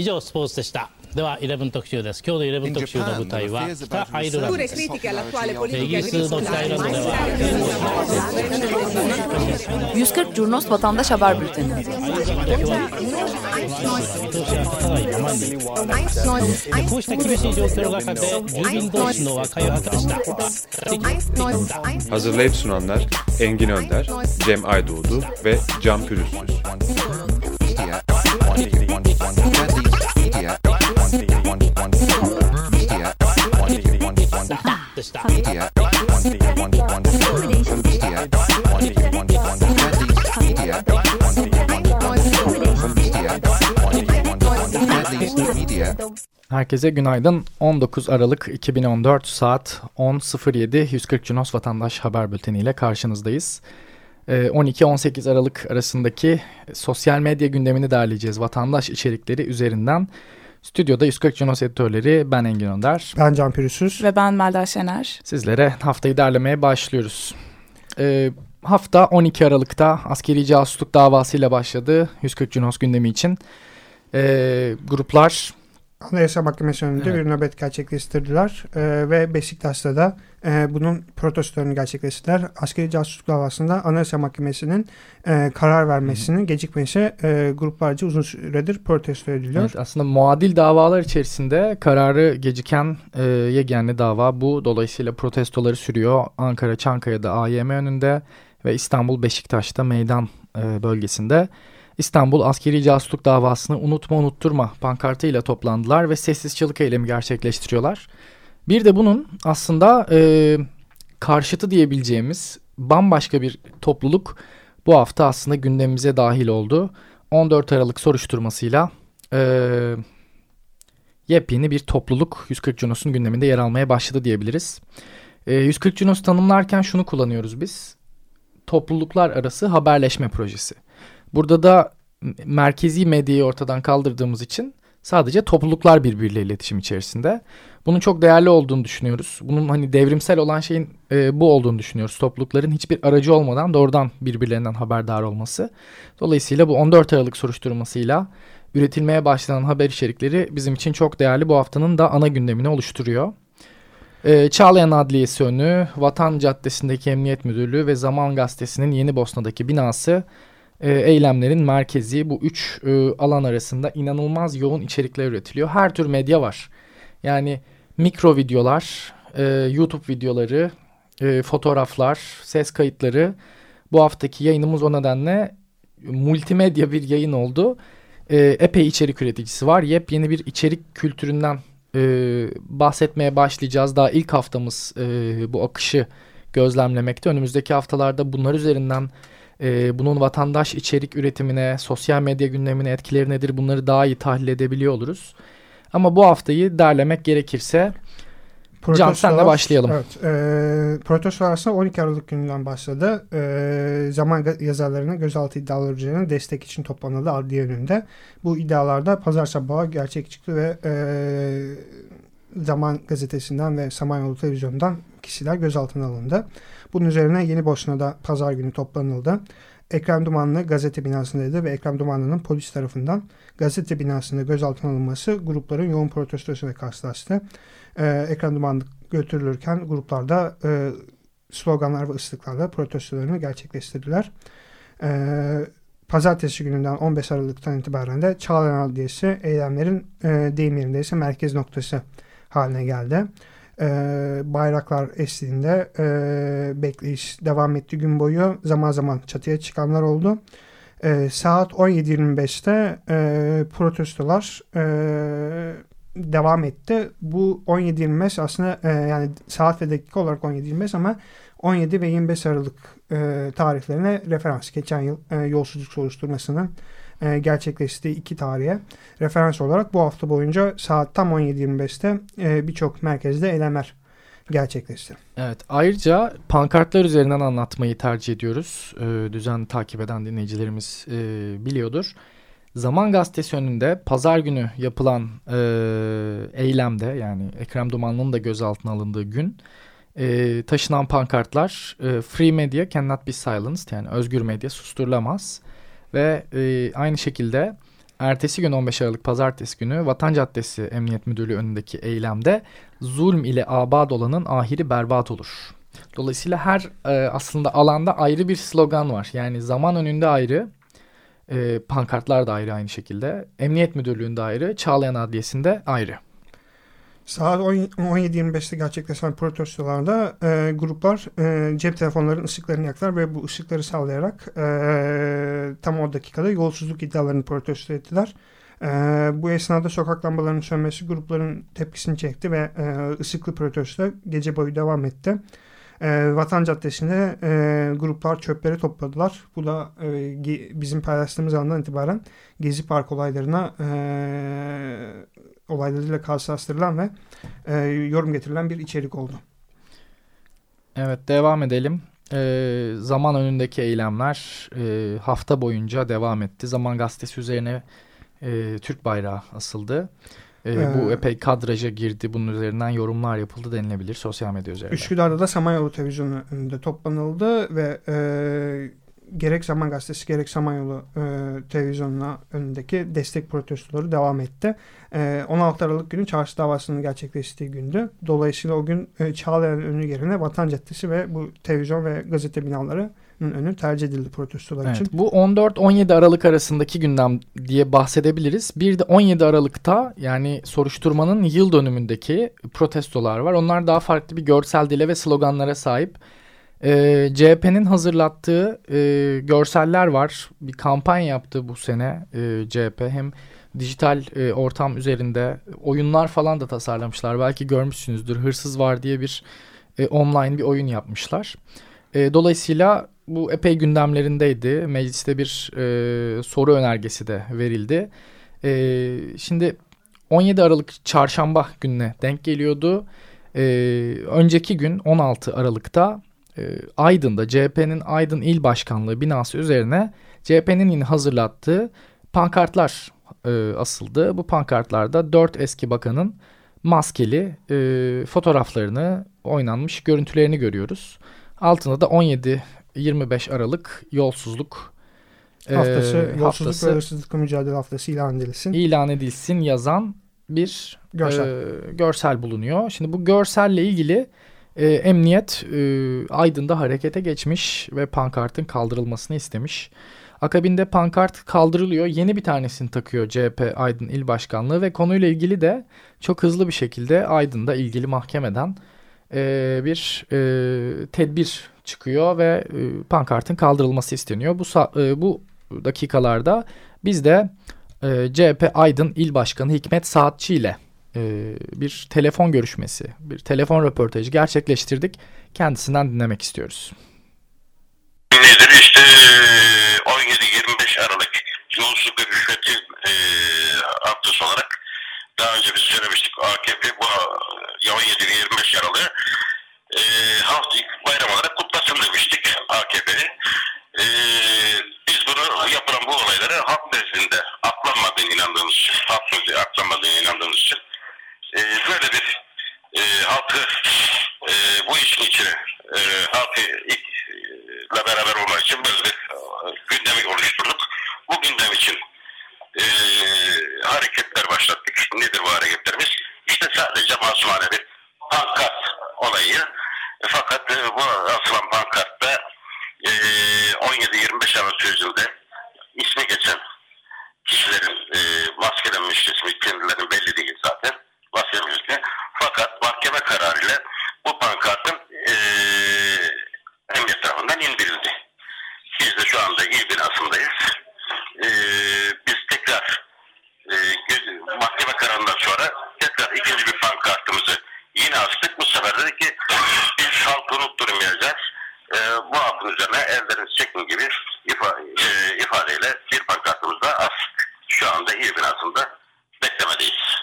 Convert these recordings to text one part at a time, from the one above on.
以上スポーツでしたでは11特集です今日の11特集の舞台は北アイルランドですイギリスの北アイルランドでは140 Curnos Vatandaş Haber Bülteni こうした厳しい状況の中で住民同士の和解を図りました Hazırlayıp sunanlar Engin Önder, Cem Aydoğdu ve Can Pürüzsüz. Herkese günaydın. 19 Aralık 2014 saat 10.07 140 Cunos Vatandaş Haber Bülteni ile karşınızdayız. 12-18 ee, Aralık arasındaki sosyal medya gündemini derleyeceğiz vatandaş içerikleri üzerinden. Stüdyoda 140 Cunos editörleri ben Engin Önder. Ben Can Pürüzsüz. Ve ben Melda Şener. Sizlere haftayı derlemeye başlıyoruz. Ee, hafta 12 Aralık'ta askeri casusluk davasıyla başladı 140 Cunos gündemi için. Ee, gruplar Anayasa Mahkemesi önünde evet. bir nöbet gerçekleştirdiler e, ve Beşiktaş'ta da e, bunun protestolarını gerçekleştirdiler. Askeri casusluk davasında Anayasa Mahkemesi'nin e, karar vermesinin Hı. gecikmesi e, gruplarca uzun süredir protesto ediliyor. Evet, aslında muadil davalar içerisinde kararı geciken e, yegane dava bu. Dolayısıyla protestoları sürüyor. Ankara Çankaya'da AYM önünde ve İstanbul Beşiktaş'ta meydan e, bölgesinde. İstanbul askeri casusluk davasını unutma unutturma pankartıyla toplandılar ve sessiz çalık eylemi gerçekleştiriyorlar. Bir de bunun aslında e, karşıtı diyebileceğimiz bambaşka bir topluluk bu hafta aslında gündemimize dahil oldu. 14 Aralık soruşturmasıyla e, yepyeni bir topluluk 140 Cunos'un gündeminde yer almaya başladı diyebiliriz. E, 140 Cunos tanımlarken şunu kullanıyoruz biz. Topluluklar arası haberleşme projesi. Burada da merkezi medyayı ortadan kaldırdığımız için sadece topluluklar birbiriyle iletişim içerisinde. Bunun çok değerli olduğunu düşünüyoruz. Bunun hani devrimsel olan şeyin e, bu olduğunu düşünüyoruz. Toplulukların hiçbir aracı olmadan doğrudan birbirlerinden haberdar olması. Dolayısıyla bu 14 Aralık soruşturmasıyla üretilmeye başlanan haber içerikleri bizim için çok değerli. Bu haftanın da ana gündemini oluşturuyor. Ee, Çağlayan Adliyesi önü, Vatan Caddesi'ndeki Emniyet Müdürlüğü ve Zaman Gazetesi'nin Yeni Bosna'daki binası e, eylemlerin merkezi bu üç e, alan arasında inanılmaz yoğun içerikler üretiliyor. Her tür medya var. Yani mikro videolar, e, YouTube videoları, e, fotoğraflar, ses kayıtları. Bu haftaki yayınımız o nedenle multimedya bir yayın oldu. E, epey içerik üreticisi var. Yepyeni bir içerik kültüründen e, bahsetmeye başlayacağız. Daha ilk haftamız e, bu akışı gözlemlemekte. Önümüzdeki haftalarda bunlar üzerinden e, bunun vatandaş içerik üretimine, sosyal medya gündemine etkileri nedir bunları daha iyi tahlil edebiliyor oluruz. Ama bu haftayı derlemek gerekirse Can senle başlayalım. Evet. E, protestolar aslında 12 Aralık gününden başladı. E, zaman yazarlarına gözaltı iddiaları üzerine destek için toplanıldı adliye önünde. Bu iddialarda pazar sabahı gerçek çıktı ve e, Zaman gazetesinden ve Samanyolu televizyondan kişiler gözaltına alındı. Bunun üzerine Yeni Bosna'da pazar günü toplanıldı. Ekrem Dumanlı gazete binasındaydı ve Ekrem Dumanlı'nın polis tarafından gazete binasında gözaltına alınması grupların yoğun protestosuyla karşılaştı. Ee, Ekrem Dumanlı götürülürken gruplarda e, sloganlar ve ıslıklarla protestolarını gerçekleştirdiler. Ee, Pazartesi gününden 15 Aralık'tan itibaren de Çağlayan Adliyesi eylemlerin e, deyim yerindeyse merkez noktası haline geldi e, bayraklar eşliğinde e, bekleyiş devam etti gün boyu. Zaman zaman çatıya çıkanlar oldu. E, saat 17.25'te e, protestolar e, devam etti. Bu 17.25 aslında yani saat ve dakika olarak 17.25 ama 17 ve 25 Aralık tarihlerine referans. Geçen yıl e, yolsuzluk soruşturmasının e, gerçekleştiği iki tarihe referans olarak bu hafta boyunca saat tam 17.25'te e, birçok merkezde eylemler gerçekleşti. Evet ayrıca pankartlar üzerinden anlatmayı tercih ediyoruz. E, düzenli takip eden dinleyicilerimiz e, biliyordur. Zaman Gazetesi önünde pazar günü yapılan e, eylemde yani Ekrem Dumanlı'nın da gözaltına alındığı gün e, taşınan pankartlar Free Media cannot be silenced yani özgür medya susturulamaz. Ve e, aynı şekilde ertesi gün 15 Aralık Pazartesi günü Vatan Caddesi Emniyet Müdürlüğü önündeki eylemde zulm ile abad olanın ahiri berbat olur. Dolayısıyla her e, aslında alanda ayrı bir slogan var. Yani zaman önünde ayrı, e, pankartlar da ayrı aynı şekilde. Emniyet Müdürlüğü'nde ayrı, Çağlayan Adliyesi'nde ayrı. Saat 17.25'te gerçekleşen protestolarda e, gruplar e, cep telefonlarının ışıklarını yaktılar ve bu ışıkları sallayarak e, tam o dakikada yolsuzluk iddialarını protesto ettiler. E, bu esnada sokak lambalarının sönmesi grupların tepkisini çekti ve e, ışıklı protesto gece boyu devam etti. E, Vatan Caddesi'nde e, gruplar çöpleri topladılar. Bu da e, bizim paylaştığımız andan itibaren Gezi Park olaylarına e, olaylarıyla karşılaştırılan ve e, yorum getirilen bir içerik oldu. Evet devam edelim. E, zaman önündeki eylemler e, hafta boyunca devam etti. Zaman gazetesi üzerine e, Türk bayrağı asıldı. E, ee, bu epey kadraja girdi. Bunun üzerinden yorumlar yapıldı denilebilir sosyal medya üzerinden. Üsküdar'da da Samanyolu televizyonu önünde toplanıldı ve e, gerek Zaman Gazetesi gerek Samanyolu e, televizyonuna önündeki destek protestoları devam etti. E, 16 Aralık günü çarşı davasının gerçekleştiği gündü. Dolayısıyla o gün e, Çağlayan önü yerine Vatan Caddesi ve bu televizyon ve gazete binaları önü tercih edildi protestolar evet, için. Bu 14-17 Aralık arasındaki gündem diye bahsedebiliriz. Bir de 17 Aralık'ta yani soruşturmanın yıl dönümündeki protestolar var. Onlar daha farklı bir görsel dile ve sloganlara sahip. Ee, CHP'nin hazırlattığı e, görseller var. Bir kampanya yaptı bu sene e, CHP. Hem dijital e, ortam üzerinde oyunlar falan da tasarlamışlar. Belki görmüşsünüzdür. Hırsız var diye bir e, online bir oyun yapmışlar. E, dolayısıyla bu epey gündemlerindeydi. Mecliste bir e, soru önergesi de verildi. E, şimdi 17 Aralık çarşamba gününe denk geliyordu. E, önceki gün 16 Aralık'ta e, Aydın'da CHP'nin Aydın İl Başkanlığı binası üzerine CHP'nin yine hazırlattığı pankartlar e, asıldı. Bu pankartlarda dört eski bakanın maskeli e, fotoğraflarını oynanmış görüntülerini görüyoruz. Altında da 17 25 Aralık yolsuzluk haftası, e, yolsuzluk haftası, ve hırsızlıkla mücadele haftası ilan edilsin. İlan edilsin yazan bir görsel. E, görsel bulunuyor. Şimdi bu görselle ilgili e, emniyet e, Aydın'da harekete geçmiş ve pankartın kaldırılmasını istemiş. Akabinde pankart kaldırılıyor. Yeni bir tanesini takıyor CHP Aydın İl Başkanlığı ve konuyla ilgili de çok hızlı bir şekilde Aydın'da ilgili mahkemeden e, bir e, tedbir çıkıyor ve e, pankartın kaldırılması isteniyor. Bu e, bu dakikalarda biz de e, CHP Aydın İl Başkanı Hikmet Saatçi ile e, bir telefon görüşmesi, bir telefon röportajı gerçekleştirdik. Kendisinden dinlemek istiyoruz. Nedir işte 17-25 Aralık yolsuzluk ve rüşveti e, haftası olarak daha önce biz söylemiştik AKP bu 17-25 Aralık e, halk bayram olarak kutlasın demiştik AKP'nin. E, biz bunu yapılan bu olayları halk nezdinde aklanmadığını inandığımız için, halk nezdinde aklanmadığını inandığımız için e, böyle bir e, halkı e, bu işin içine e, halkı ile beraber olmak için böyle bir e, gündemi oluşturduk. Bu gündem için e, hareketler başlattık. Nedir bu hareketlerimiz? İşte sadece masumane bir pankart olayı. E, fakat e, bu asılan pankartta e, 17-25 Aralık sözünde ismi geçen kişilerin e, maskelenmiş ismi kendilerinin belli değil zaten. Maskelenmiş ismi. Fakat mahkeme kararıyla bu pankartın e, emniyet tarafından indirildi. Biz de şu anda il binasındayız. E, biz tekrar e, mahkeme kararından sonra tekrar ikinci bir pankartımızı yine astık. Bu sefer dedik ki biz halkı unutturmayacağız. E, bu halkın üzerine ellerinizi çekin gibi ifa, e, ifadeyle bir pankartımızda astık. Şu anda il binasında beklemedeyiz.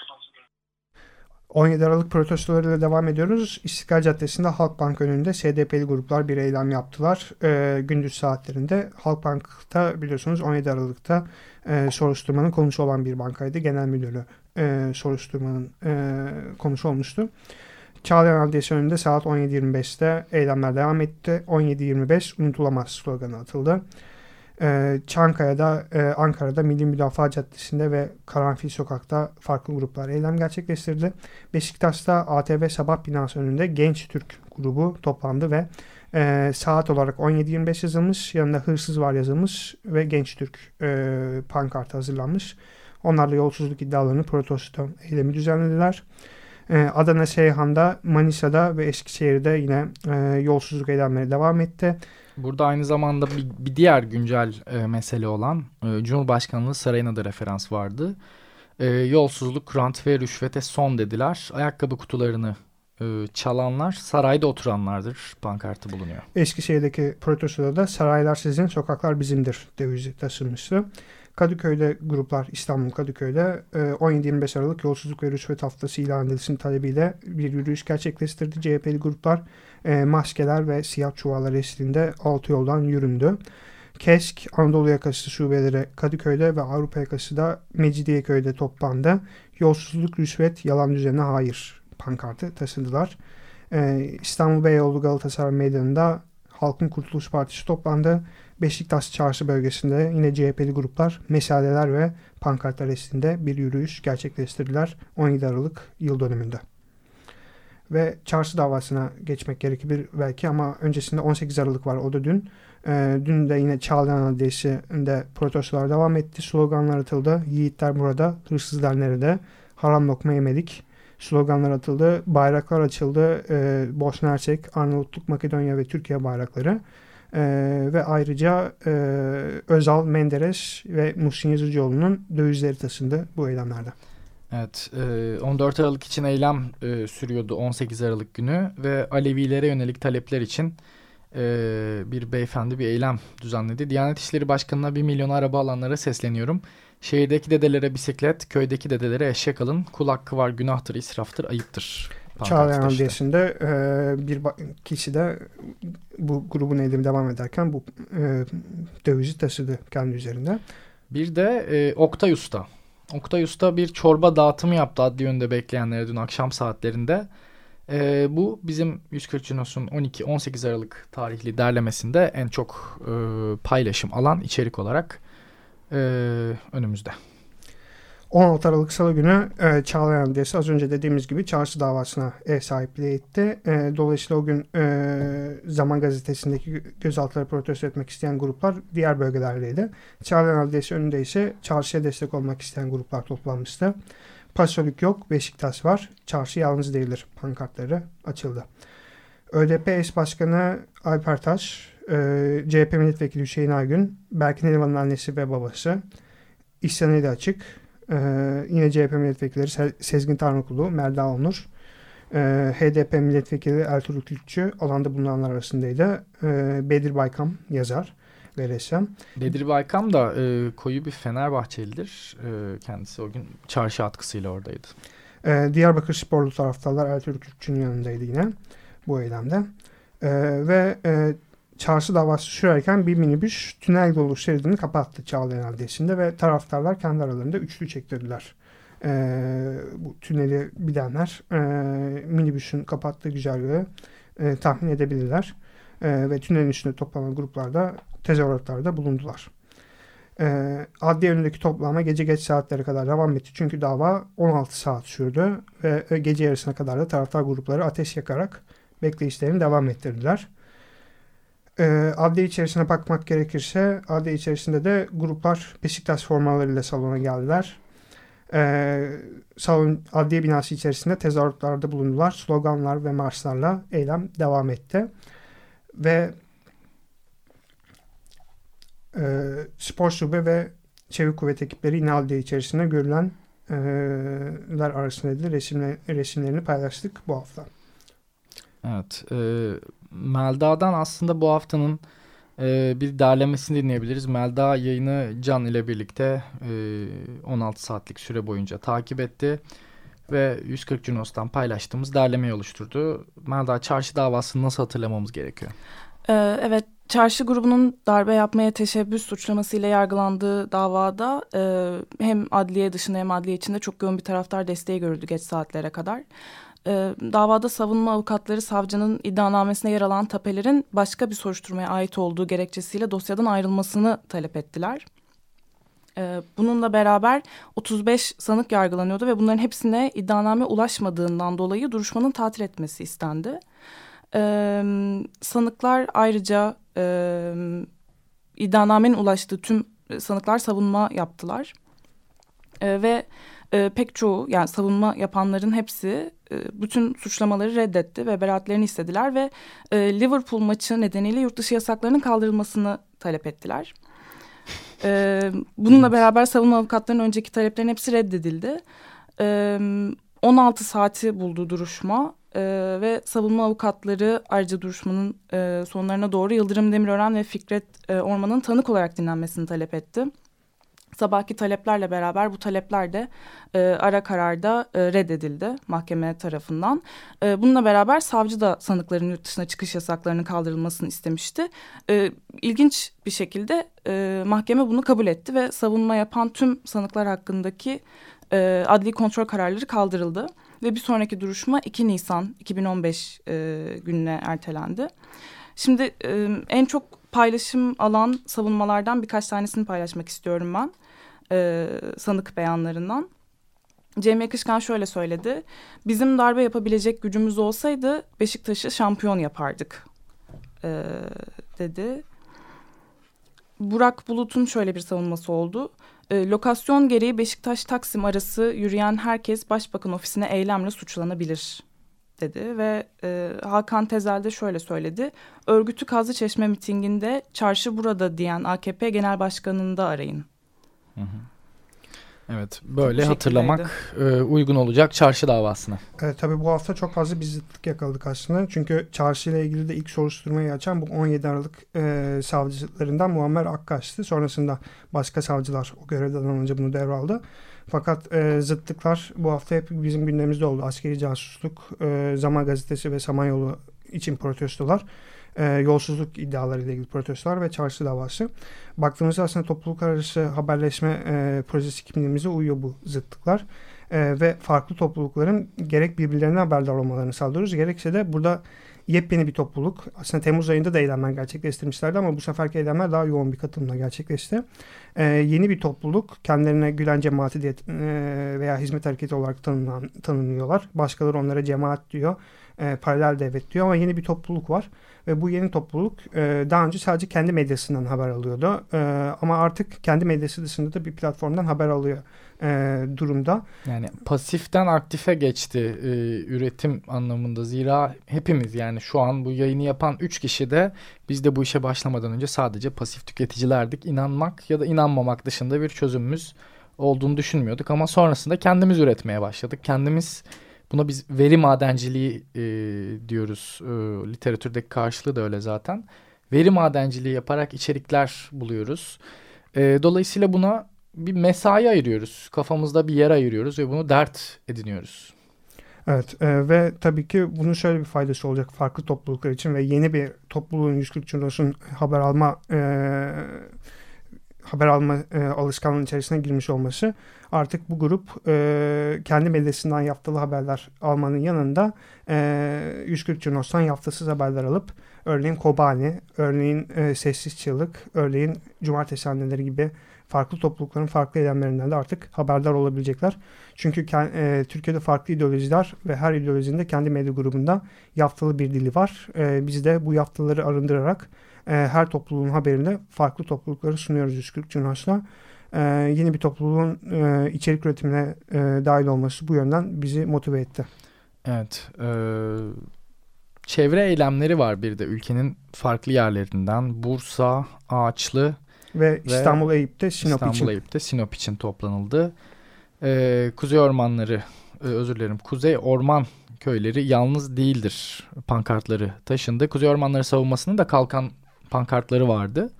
17 Aralık protestolarıyla devam ediyoruz. İstiklal Caddesi'nde Halkbank önünde SDP'li gruplar bir eylem yaptılar. E, gündüz saatlerinde Halkbank'ta biliyorsunuz 17 Aralık'ta e, soruşturmanın konusu olan bir bankaydı. Genel müdürü e, soruşturmanın e, konusu olmuştu. Çağlayan Adliyesi önünde saat 17.25'te eylemler devam etti. 17.25 unutulamaz sloganı atıldı. E, Çankaya'da, e, Ankara'da Milli Müdafaa Caddesi'nde ve Karanfil Sokak'ta farklı gruplar eylem gerçekleştirdi. Beşiktaş'ta ATV Sabah binası önünde Genç Türk grubu toplandı ve e, saat olarak 17.25 yazılmış, yanında hırsız var yazılmış ve Genç Türk e, pankartı hazırlanmış. Onlarla yolsuzluk iddialarını protesto eylemi düzenlediler. E, Adana, Seyhan'da, Manisa'da ve Eskişehir'de yine e, yolsuzluk eylemleri devam etti. Burada aynı zamanda bir, bir diğer güncel e, mesele olan e, Cumhurbaşkanlığı Sarayı'na da referans vardı. E, yolsuzluk, rant ve rüşvete son dediler. Ayakkabı kutularını e, çalanlar sarayda oturanlardır pankartı bulunuyor. Eskişehir'deki protestoda da saraylar sizin, sokaklar bizimdir devizi taşınmıştı. Kadıköy'de gruplar İstanbul Kadıköy'de 17-25 Aralık yolsuzluk ve rüşvet haftası ilan edilsin talebiyle bir yürüyüş gerçekleştirdi. CHP'li gruplar e, maskeler ve siyah çuvallar eşliğinde altı yoldan yüründü. KESK Anadolu Yakası şubeleri Kadıköy'de ve Avrupa Yakası da Mecidiyeköy'de toplandı. Yolsuzluk, rüşvet, yalan düzenine hayır pankartı taşıdılar. Ee, İstanbul Beyoğlu Galatasaray Meydanı'nda Halkın Kurtuluş Partisi toplandı. Beşiktaş Çarşı bölgesinde yine CHP'li gruplar mesaleler ve pankartlar eşliğinde bir yürüyüş gerçekleştirdiler 17 Aralık yıl dönümünde. Ve çarşı davasına geçmek gerekebilir belki ama öncesinde 18 Aralık var o da dün. Ee, dün de yine Çağlayan Adliyesi'nde protestolar devam etti. Sloganlar atıldı. Yiğitler burada, hırsızlar nerede? Haram lokma yemedik sloganlar atıldı, bayraklar açıldı. E, Bosna Hersek, Arnavutluk, Makedonya ve Türkiye bayrakları. E, ve ayrıca e, Özal, Menderes ve Muhsin Yazıcıoğlu'nun dövizleri taşındı bu eylemlerde. Evet, 14 Aralık için eylem sürüyordu 18 Aralık günü ve Alevilere yönelik talepler için bir beyefendi bir eylem düzenledi. Diyanet İşleri Başkanı'na 1 milyon araba alanlara sesleniyorum. Şehirdeki dedelere bisiklet, köydeki dedelere eşek alın. Kul hakkı var, günahtır, israftır, ayıptır. Çağlayan Adliyesi'nde e, bir kişi de bu grubun eylemi devam ederken bu e, dövizi taşıdı kendi üzerinde. Bir de e, Oktay Usta. Oktay Usta bir çorba dağıtımı yaptı adli yönde bekleyenlere dün akşam saatlerinde. E, bu bizim 140 Cinos'un 12-18 Aralık tarihli derlemesinde en çok e, paylaşım alan içerik olarak e, önümüzde. 16 Aralık Salı günü e, Çağlayan Adliyesi az önce dediğimiz gibi çarşı davasına ev sahipliği etti. E, dolayısıyla o gün e, Zaman Gazetesi'ndeki gözaltıları protesto etmek isteyen gruplar diğer bölgelerdeydi. Çağlayan Adliyesi önünde ise çarşıya destek olmak isteyen gruplar toplanmıştı. Pasolik yok, Beşiktaş var. Çarşı yalnız değildir pankartları açıldı. ÖDP eş başkanı Alper Taş, e, CHP milletvekili Hüseyin Aygün, Berkin Elvan'ın annesi ve babası, İhsan Açık, e, yine CHP milletvekilleri Sezgin Tanrıkulu, Melda Onur, e, HDP milletvekili Ertuğrul Kürkçü alanda bulunanlar arasındaydı. E, Bedir Baykam yazar ve ressam. Bedir Baykam da e, koyu bir Fenerbahçelidir. E, kendisi o gün çarşı atkısıyla oradaydı. E, Diyarbakır sporlu taraftarlar Ertuğrul Kürkçü'nün yanındaydı yine bu eylemde. E, ve e, çarşı davası sürerken bir minibüs tünel dolu şeridini kapattı Çağlayan Adliyesi'nde ve taraftarlar kendi aralarında üçlü çektirdiler. E, bu tüneli bilenler e, minibüsün kapattığı güzergahı e, tahmin edebilirler. E, ve tünelin üstünde toplanan gruplarda tezahüratlarda bulundular. E, adliye önündeki toplama gece geç saatlere kadar devam etti. Çünkü dava 16 saat sürdü ve e, gece yarısına kadar da taraftar grupları ateş yakarak bekleyişlerini devam ettirdiler. E, adliye içerisine bakmak gerekirse adliye içerisinde de gruplar Beşiktaş formalarıyla salona geldiler. E, salon adliye binası içerisinde tezahüratlarda bulundular. Sloganlar ve marşlarla eylem devam etti. Ve e, spor şube ve çevik kuvvet ekipleri yine adliye içerisinde görülenler arasındaydı. Resimler, resimlerini paylaştık bu hafta. Evet. E, Melda'dan aslında bu haftanın e, bir derlemesini dinleyebiliriz. Melda yayını Can ile birlikte e, 16 saatlik süre boyunca takip etti ve 140 Junos'tan paylaştığımız derlemeyi oluşturdu. Melda çarşı davasını nasıl hatırlamamız gerekiyor? Ee, evet Çarşı grubunun darbe yapmaya teşebbüs suçlamasıyla yargılandığı davada e, hem adliye dışında hem adliye içinde çok yoğun bir taraftar desteği görüldü geç saatlere kadar. E, davada savunma avukatları savcının iddianamesine yer alan tapelerin başka bir soruşturmaya ait olduğu gerekçesiyle dosyadan ayrılmasını talep ettiler. E, bununla beraber 35 sanık yargılanıyordu ve bunların hepsine iddianame ulaşmadığından dolayı duruşmanın tatil etmesi istendi. E, sanıklar ayrıca e, iddianamenin ulaştığı tüm sanıklar savunma yaptılar. E, ve e, pek çoğu yani savunma yapanların hepsi e, bütün suçlamaları reddetti ve beraatlerini istediler ve e, Liverpool maçı nedeniyle yurt dışı yasaklarının kaldırılmasını talep ettiler. E, bununla beraber savunma avukatlarının önceki taleplerin hepsi reddedildi. E, 16 saati buldu duruşma e, ve savunma avukatları ayrıca duruşmanın e, sonlarına doğru Yıldırım Demirören ve Fikret e, Orman'ın tanık olarak dinlenmesini talep etti. Sabahki taleplerle beraber bu talepler de e, ara kararda e, reddedildi mahkeme tarafından. E, bununla beraber savcı da sanıkların yurt dışına çıkış yasaklarının kaldırılmasını istemişti. E, ilginç bir şekilde e, mahkeme bunu kabul etti ve savunma yapan tüm sanıklar hakkındaki e, adli kontrol kararları kaldırıldı. Ve bir sonraki duruşma 2 Nisan 2015 e, gününe ertelendi. Şimdi e, en çok paylaşım alan savunmalardan birkaç tanesini paylaşmak istiyorum ben. E, sanık beyanlarından. Cem Yakışkan şöyle söyledi. Bizim darbe yapabilecek gücümüz olsaydı Beşiktaş'ı şampiyon yapardık e, dedi. Burak Bulut'un şöyle bir savunması oldu. E, lokasyon gereği Beşiktaş-Taksim arası yürüyen herkes başbakan ofisine eylemle suçlanabilir dedi ve e, Hakan Tezel de şöyle söyledi. Örgütü Kazlı Çeşme mitinginde çarşı burada diyen AKP Genel Başkanı'nı da arayın. Hı hı. Evet böyle hatırlamak e, uygun olacak çarşı davasına. Evet tabii bu hafta çok fazla bir zıtlık yakaladık aslında. Çünkü çarşı ile ilgili de ilk soruşturmayı açan bu 17 Aralık e, savcılarından Muammer Akkaş'tı. Sonrasında başka savcılar o görevden alınca bunu devraldı. Fakat e, zıtlıklar bu hafta hep bizim gündemimizde oldu. Askeri casusluk, e, Zaman Gazetesi ve Samanyolu için protestolar e, yolsuzluk iddialarıyla ilgili protestolar ve çarşı davası. Baktığımızda aslında topluluk arası haberleşme e, projesi kimliğimize uyuyor bu zıtlıklar. E, ve farklı toplulukların gerek birbirlerine haberdar olmalarını sağlıyoruz. Gerekse de burada yepyeni bir topluluk. Aslında Temmuz ayında da eylemler gerçekleştirmişlerdi ama bu seferki eylemler daha yoğun bir katılımla gerçekleşti. Ee, yeni bir topluluk kendilerine Gülen Cemaati diye e, veya hizmet hareketi olarak tanımlan, tanımlıyorlar. Başkaları onlara cemaat diyor. E, paralel devlet diyor ama yeni bir topluluk var. Ve bu yeni topluluk e, daha önce sadece kendi medyasından haber alıyordu. E, ama artık kendi medyası dışında da bir platformdan haber alıyor e, durumda. Yani pasiften aktife geçti e, üretim anlamında. Zira hepimiz yani şu an bu yayını yapan 3 kişi de biz de bu işe başlamadan önce sadece pasif tüketicilerdik. İnanmak ya da inanmamak dışında bir çözümümüz olduğunu düşünmüyorduk. Ama sonrasında kendimiz üretmeye başladık. Kendimiz Buna biz veri madenciliği e, diyoruz. E, literatürdeki karşılığı da öyle zaten. Veri madenciliği yaparak içerikler buluyoruz. E, dolayısıyla buna bir mesai ayırıyoruz. Kafamızda bir yer ayırıyoruz ve bunu dert ediniyoruz. Evet e, ve tabii ki bunun şöyle bir faydası olacak farklı topluluklar için ve yeni bir topluluğun 140 Cundos'un haber alma e, haber alma e, alışkanlığının içerisine girmiş olması artık bu grup e, kendi medyasından yaptığı haberler almanın yanında e, 140 Cunos'tan yaftasız haberler alıp örneğin Kobani, örneğin e, Sessiz Çığlık, örneğin Cumartesi Anneleri gibi farklı toplulukların farklı eylemlerinden de artık haberdar olabilecekler. Çünkü e, Türkiye'de farklı ideolojiler ve her ideolojinin de kendi medya grubunda yaftalı bir dili var. E, biz de bu yaftaları arındırarak e, her topluluğun haberinde farklı toplulukları sunuyoruz 140 Cunos'la. E, yeni bir topluluğun e, içerik üretimine e, dahil olması bu yönden bizi motive etti. Evet. E, çevre eylemleri var bir de ülkenin farklı yerlerinden. Bursa, Ağaçlı ve, ve İstanbul Eyüp'te Sinop İstanbul, için. İstanbul Eyüp'te Sinop için toplanıldı. E, Kuzey Ormanları, e, özür dilerim, Kuzey Orman köyleri yalnız değildir pankartları taşındı. Kuzey Ormanları savunmasının da kalkan pankartları vardı.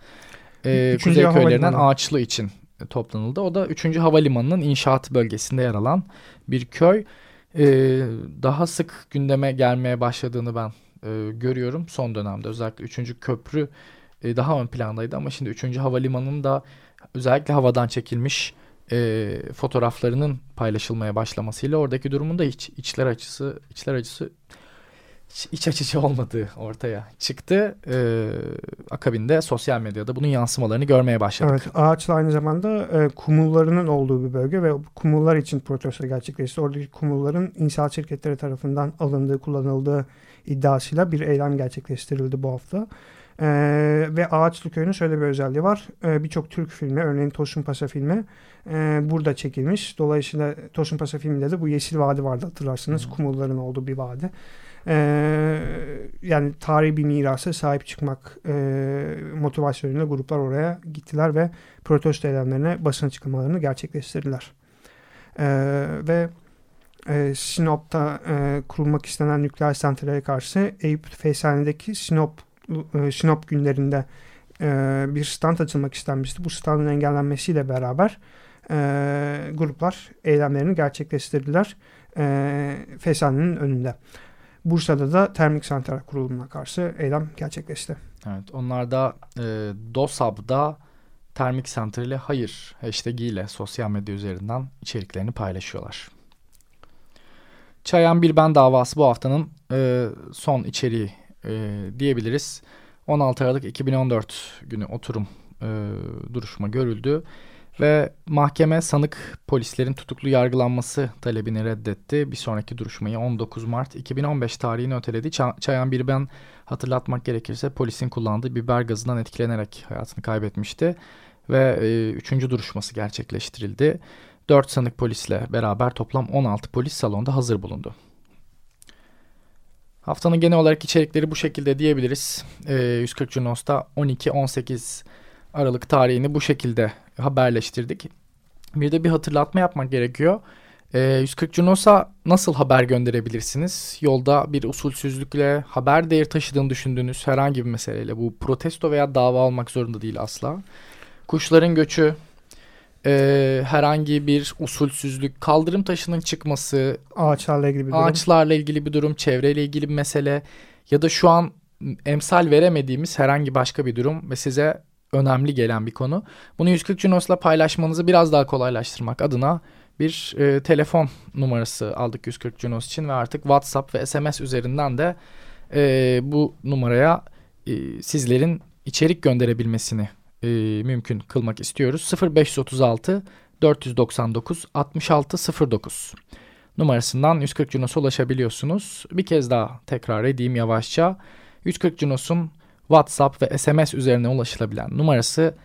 E, Kuzey köylerinden Ağaçlı için toplanıldı. O da 3. Havalimanı'nın inşaat bölgesinde yer alan bir köy. E, daha sık gündeme gelmeye başladığını ben e, görüyorum son dönemde. Özellikle 3. köprü e, daha ön plandaydı ama şimdi 3. Havalimanı'nın da özellikle havadan çekilmiş e, fotoğraflarının paylaşılmaya başlamasıyla oradaki durumun da hiç içler acısı içler acısı iç açıcı olmadığı ortaya çıktı. Ee, akabinde sosyal medyada bunun yansımalarını görmeye başladık. Evet, ağaçla aynı zamanda e, kumullarının olduğu bir bölge ve kumullar için protesto gerçekleşti. Oradaki kumulların inşaat şirketleri tarafından alındığı, kullanıldığı iddiasıyla bir eylem gerçekleştirildi bu hafta. Ee, ve Ağaçlı Köyü'nün şöyle bir özelliği var. Ee, Birçok Türk filmi, örneğin Tosun Paşa filmi e, burada çekilmiş. Dolayısıyla Tosun Paşa filminde de bu Yeşil Vadi vardı hatırlarsınız. Hı. Kumulların olduğu bir vadi. Ee, yani tarihi bir mirasa sahip çıkmak e, motivasyonuyla gruplar oraya gittiler ve protesto eylemlerine basın açıklamalarını gerçekleştirdiler. Ee, ve e, Sinop'ta e, kurulmak istenen nükleer santrale karşı Eyüp Feysani'deki Sinop e, Sinop günlerinde e, bir stand açılmak istenmişti. Bu standın engellenmesiyle beraber e, gruplar eylemlerini gerçekleştirdiler e, Feysani'nin önünde. Bursa'da da termik santral kurulumuna karşı eylem gerçekleşti. Evet onlar da e, DOSAB'da termik santrale hayır hashtag ile sosyal medya üzerinden içeriklerini paylaşıyorlar. Çayan Bilben davası bu haftanın e, son içeriği e, diyebiliriz. 16 Aralık 2014 günü oturum e, duruşma görüldü ve mahkeme sanık polislerin tutuklu yargılanması talebini reddetti. Bir sonraki duruşmayı 19 Mart 2015 tarihini öteledi. Çayan bir ben hatırlatmak gerekirse polisin kullandığı biber gazından etkilenerek hayatını kaybetmişti ve e, üçüncü duruşması gerçekleştirildi. 4 sanık polisle beraber toplam 16 polis salonda hazır bulundu. Haftanın genel olarak içerikleri bu şekilde diyebiliriz. E, 140 Junos'ta 12-18 Aralık tarihini bu şekilde haberleştirdik. Bir de bir hatırlatma yapmak gerekiyor. E, 140 Junos'a nasıl haber gönderebilirsiniz? Yolda bir usulsüzlükle haber değeri taşıdığını düşündüğünüz herhangi bir meseleyle. Bu protesto veya dava olmak zorunda değil asla. Kuşların göçü, e, herhangi bir usulsüzlük, kaldırım taşının çıkması, ağaçlarla ilgili bir durum, ağaçlarla ilgili bir durum, çevreyle ilgili bir mesele ya da şu an emsal veremediğimiz herhangi başka bir durum ve size önemli gelen bir konu. Bunu 140 Junos'la paylaşmanızı biraz daha kolaylaştırmak adına bir e, telefon numarası aldık 140 Junos için ve artık WhatsApp ve SMS üzerinden de e, bu numaraya e, sizlerin içerik gönderebilmesini e, mümkün kılmak istiyoruz. 0536 499 6609 numarasından 140 Junos'a ulaşabiliyorsunuz. Bir kez daha tekrar edeyim yavaşça. 140 Junos'un WhatsApp ve SMS üzerine ulaşılabilen numarası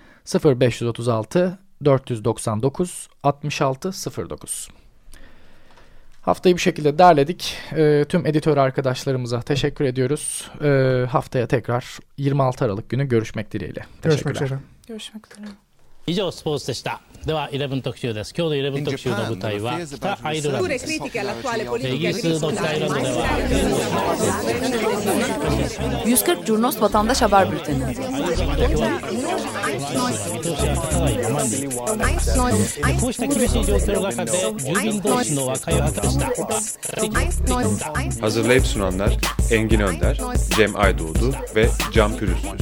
0536 499 6609. Haftayı bu şekilde derledik. E, tüm editör arkadaşlarımıza teşekkür ediyoruz. E, haftaya tekrar 26 Aralık günü görüşmek dileğiyle. Görüşmek üzere. Görüşmek üzere. 以上スポーツでしたでは11特集です今日の11特集の舞台は北アイルランドですイギリスの北アイルランドでは140 Curnos Vatandaş Haber Bülteni こうした厳しい状況の中で住民同士の和解を図した Hazırlayıp sunanlar Engin Önder, Cem Aydoğdu ve Can Pürüzsüz.